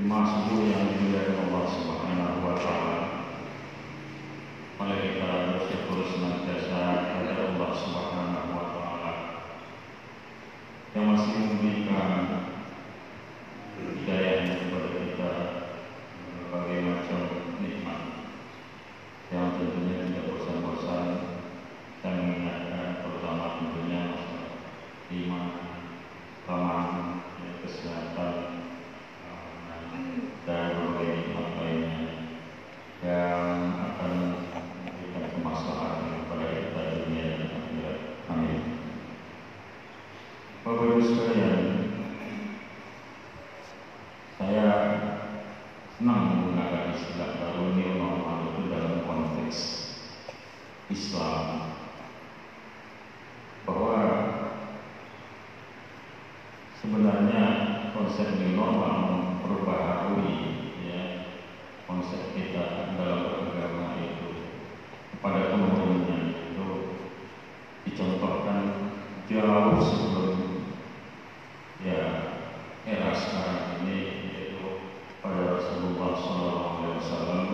masuk yang dimuliakan Allah Subhanahu wa taala. Mari kita bersyukur senantiasa kepada Allah Subhanahu sebenarnya konsep new normal memperbaharui ya konsep kita dalam beragama itu pada umumnya itu dicontohkan jauh sebelum ya era sekarang ini yaitu pada Rasulullah SAW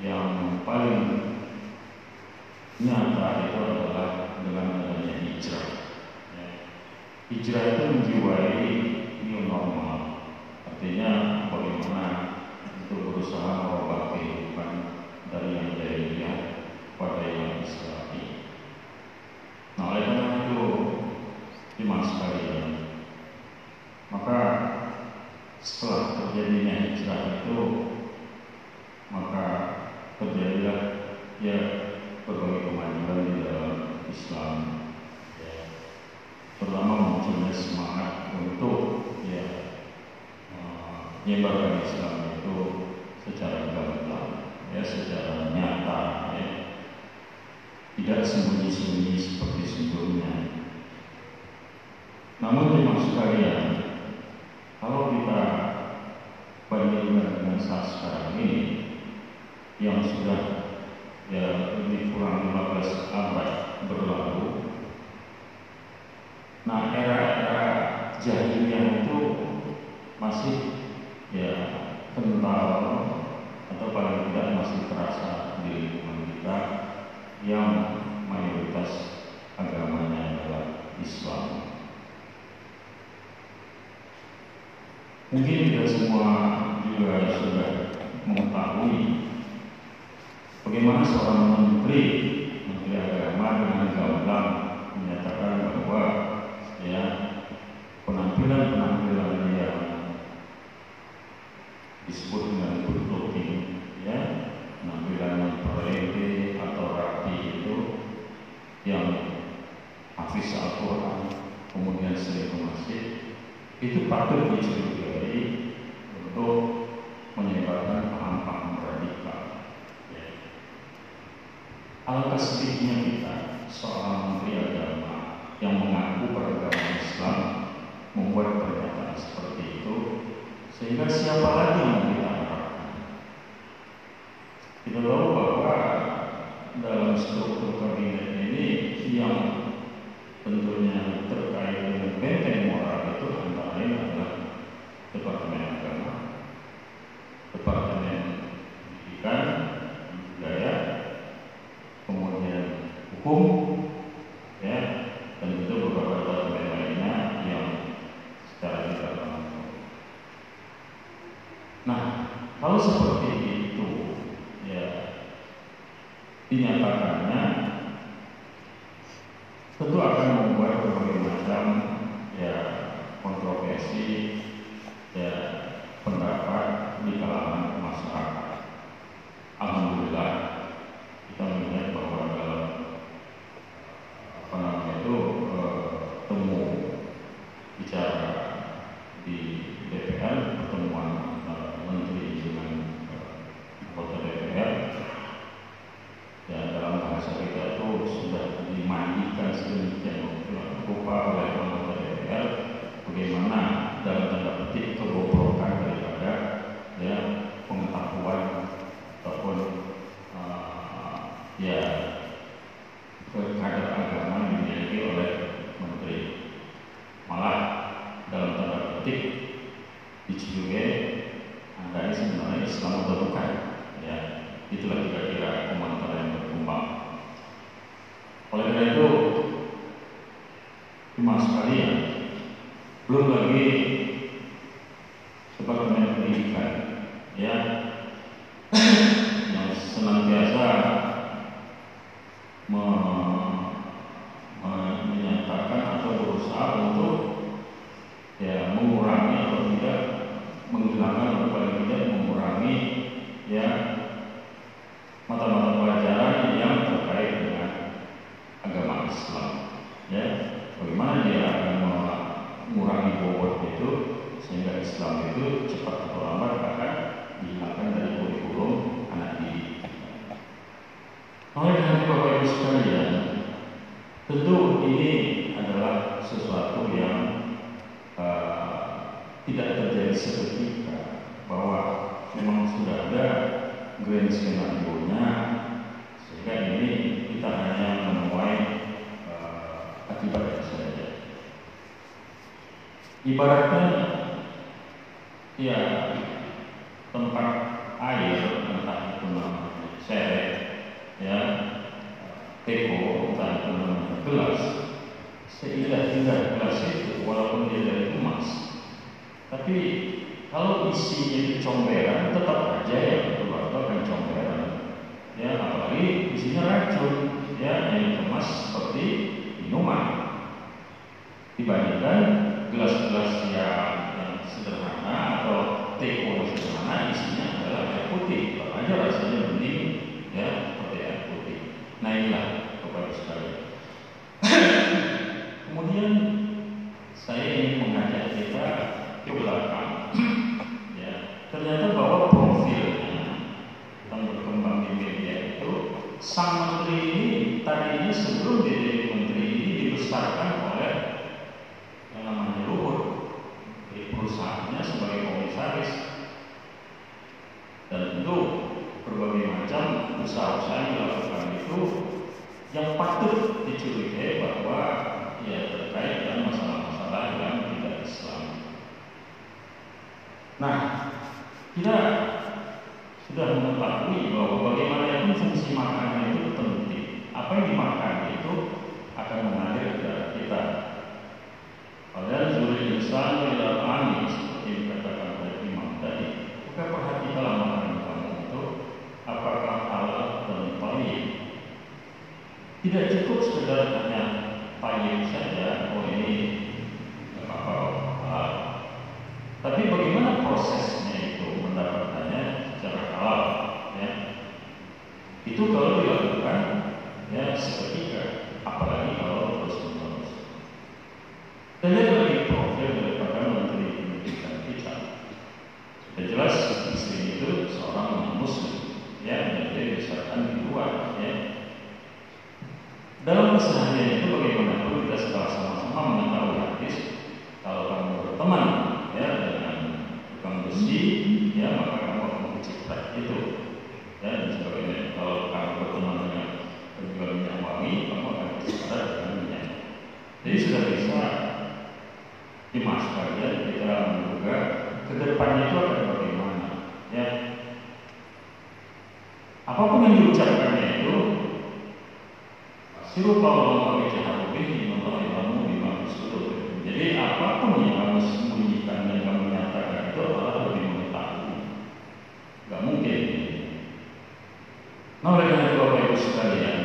yang paling nyata itu adalah dengan. Hijrah itu menjiwai new normal, artinya bagaimana untuk berusaha merubah kehidupan dari yang jahiliyah pada yang islami. Nah, oleh karena itu, iman sekalian, maka setelah terjadinya hijrah itu, maka terjadilah ya berbagai kemajuan di dalam Islam. Ya. Terutama munculnya semangat untuk ya menyebarkan Islam itu secara gamblang, ya secara nyata, ya. tidak sembunyi-sembunyi seperti sebelumnya. Namun memang sekalian, kalau kita bandingkan dengan saat sekarang ini yang sudah ya lebih kurang 15 abad berlalu, nah era-era jahiliyah itu masih ya kental atau paling tidak masih terasa di lingkungan kita yang mayoritas agamanya adalah Islam. Mungkin tidak semua juga sudah mengetahui bagaimana seorang menteri menteri agama dengan gamblang menyatakan bahwa ya penampilan-penampilan yang disebut dengan good looking ya penampilan yang berlete atau rapi itu yang hafiz Al-Quran kemudian sering ke masjid itu patut dicurigai untuk menyebarkan paham-paham radikal. Ya. Alangkah sedihnya kita seorang menteri agama yang mengaku beragama Islam membuat pernyataan seperti itu, sehingga siapa lagi yang kita harapkan? Kita tahu bahwa dalam struktur kabinet ini yang tentunya terkait dengan benteng moral itu antara lain adalah Departemen Agama, Departemen Pendidikan, Budaya, kemudian Hukum, ya, dan itu beberapa departemen lainnya yang secara tidak langsung. Nah, kalau seperti itu, ya, dinyatakannya tentu akan membuat berbagai macam ya kontroversi ya pendapat di kalangan masyarakat. Alhamdulillah kita melihat bahwa dalam apa namanya itu eh, temu bicara di DPR pertemuan antara menteri dengan eh, anggota DPR ya dalam bahasa kita sudah dimandikan sedemikian rupa oleh anggota DPR bagaimana dalam tanda petik kebobrokan daripada ya pengetahuan ataupun uh, ya prolonguei tidak terjadi seketika bahwa memang sudah ada grand skenario nya sehingga ini kita hanya menuai eh, uh, akibatnya saja. Ibaratnya ya tempat air entah itu namanya seret ya teko entah itu namanya gelas seindah-indah gelas itu kalau isinya itu comberan tetap aja ya keluar akan comberan. Ya apalagi isinya racun. Ya yang dikemas seperti minuman. Dibandingkan gelas-gelas yang, yang sederhana atau teko sederhana isinya adalah air putih. Aja rasanya bening ya seperti air putih nah inilah kepada sekalian kemudian saya ingin mengajak kita ke belakang ya ternyata bahwa profilnya tentang berkembang di media itu sang menteri ini tadinya sebelum dia jadi menteri ini dibesarkan oleh yang namanya Luhut di perusahaannya sebagai komisaris dan tentu berbagai macam usaha-usaha yang dilakukan itu yang patut dicurigai bahwa ya terkait dengan masalah-masalah yang tidak Islam. Nah, kita sudah mengetahui bahwa bagaimanapun fungsi makanan itu penting. Apa yang dimakan itu akan mengalir ke kita. Padahal zuri insan tidak amin seperti dikatakan oleh Imam tadi. Maka perhatikanlah makanan kamu itu apakah halal dan baik. Tidak cukup sekedar hanya payung saja, oh ini apa-apa halal. Tapi bagaimana prosesnya itu mendapatkannya secara halal? Ya. Itu kalau dilakukan ya seketika, apalagi kalau terus menerus. Dan lihat lagi profil daripada Menteri Pendidikan kita. Sudah jelas istri itu seorang non Muslim, ya, dan dia dibesarkan di luar, ya. Dalam keseharian itu bagaimanapun kita setelah sama-sama mengetahui hadis, kalau kamu berteman ya dengan tukang besi, ya maka kamu akan mencipta itu. Ya, dan sebagainya. Kalau kamu berteman dengan penjual minyak wangi, kamu akan mencipta dengan minyak. Jadi sudah bisa dimas kalian kita menduga ke depannya itu akan bagaimana. Ya, apa pun yang diucapkannya Allah kami jahat bihi Allah ilmu bima sudur. Jadi apa pun yang kamu sembunyikan dan kamu nyatakan itu Allah lebih mengetahui. Gak mungkin. Nah oleh karena itu Bapak Ibu sekalian,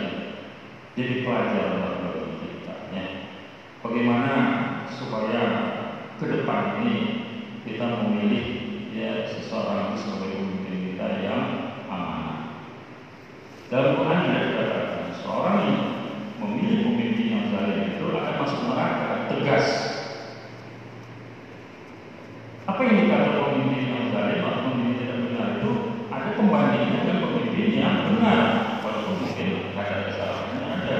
jadi pelajaran bagi kita. Ya. Bagaimana supaya ke depan ini kita memilih ya seseorang sebagai pemimpin kita yang amanah. Dalam Quran ada dikatakan seorang yang memilih pemimpin yang zalim itu akan masuk neraka tegas. Apa yang dikatakan pemimpin yang zalim atau pemimpin tidak benar itu ada pembandingnya dengan pemimpin yang benar. Walaupun mungkin kadar kesalahannya ada,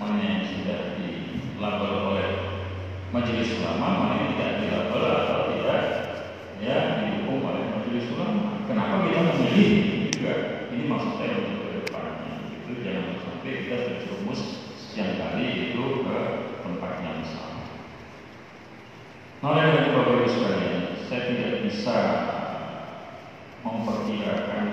mana yang sudah dilabel oleh majelis ulama, mana yang tidak dilabel atau tidak ya didukung oleh majelis ulama. Kenapa kita memilih juga? Ini maksud saya untuk ke depannya. Itu jangan sampai kita terjerumus sekian kali itu ke tempat yang sama. Nah, oleh karena itu Bapak Ibu sekalian, saya tidak bisa memperkirakan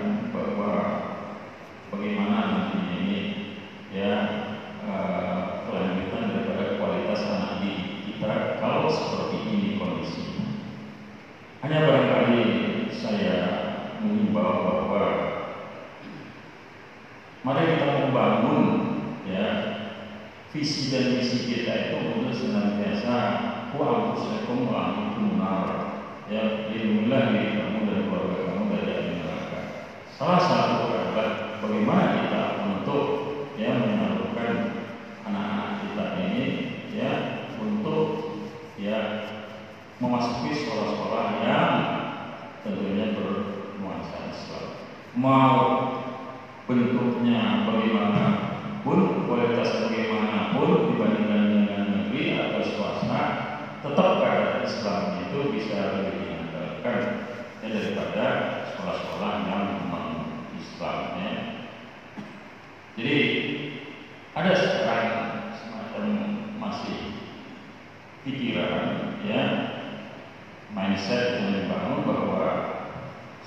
bisa dibangun bahwa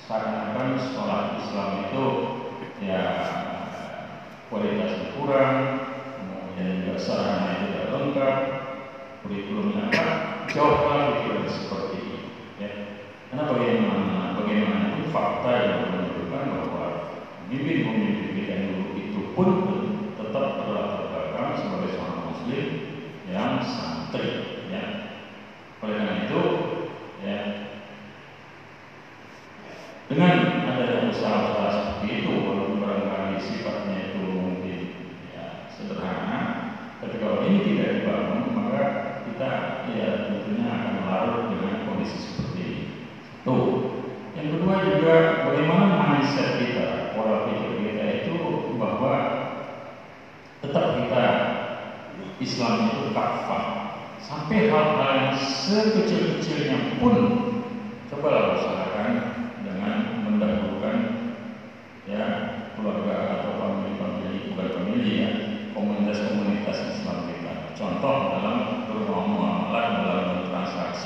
seakan-akan sekolah Islam itu ya kualitasnya kurang, kemudian juga sarana tidak lengkap, kurikulumnya apa, jauh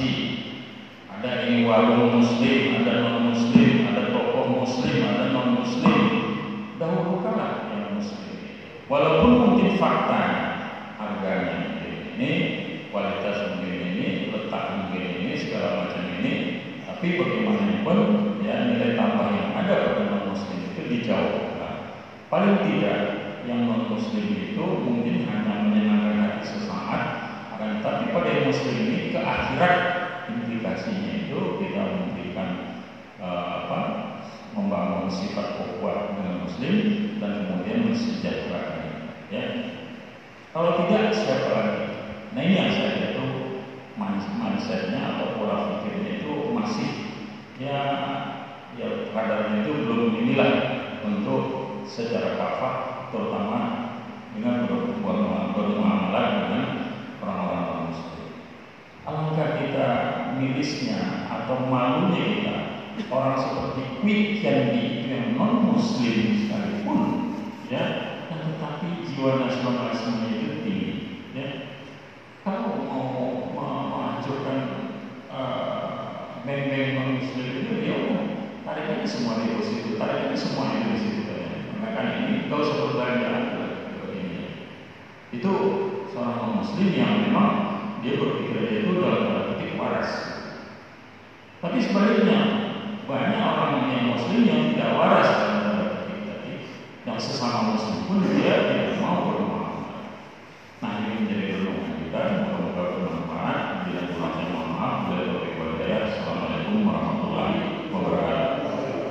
transaksi ada ini warung muslim, ada non muslim, ada tokoh muslim, ada non muslim. Dahulukanlah yang muslim. Walaupun mungkin fakta harganya ini, kualitas mungkin ini, letak mungkin ini, segala macam ini, tapi bagaimanapun ya nilai tambah yang ada pada non muslim itu dijauhkan. Paling tidak yang non muslim itu mungkin hanya menyenangkan hati sesaat, akan tetapi pada yang muslim ini akhirat implikasinya itu kita memberikan uh, apa membangun sifat kuat dengan muslim dan kemudian mensejahterakan ya. Kalau tidak siapa lagi nah ini yang saya itu mindsetnya atau pola pikirnya itu masih ya ya kadarnya itu belum inilah untuk secara kafah terutama dengan bermuamalah dengan orang-orang muslim alangkah kita mirisnya atau malunya kita orang seperti Quick Candy yang non muslim sekalipun ya tetapi jiwa nasionalisme itu tinggi ya. Kalau mau menghancurkan uh, beng-beng non muslim itu ya udah tarik aja semua di situ tarik aja semuanya di situ maka ini kau usah ini itu seorang non muslim yang memang dia berpikir itu dalam petik waras. Tapi sebaliknya banyak orang yang muslim yang tidak waras. Dalam tadi, yang sesama muslim pun dia tidak mau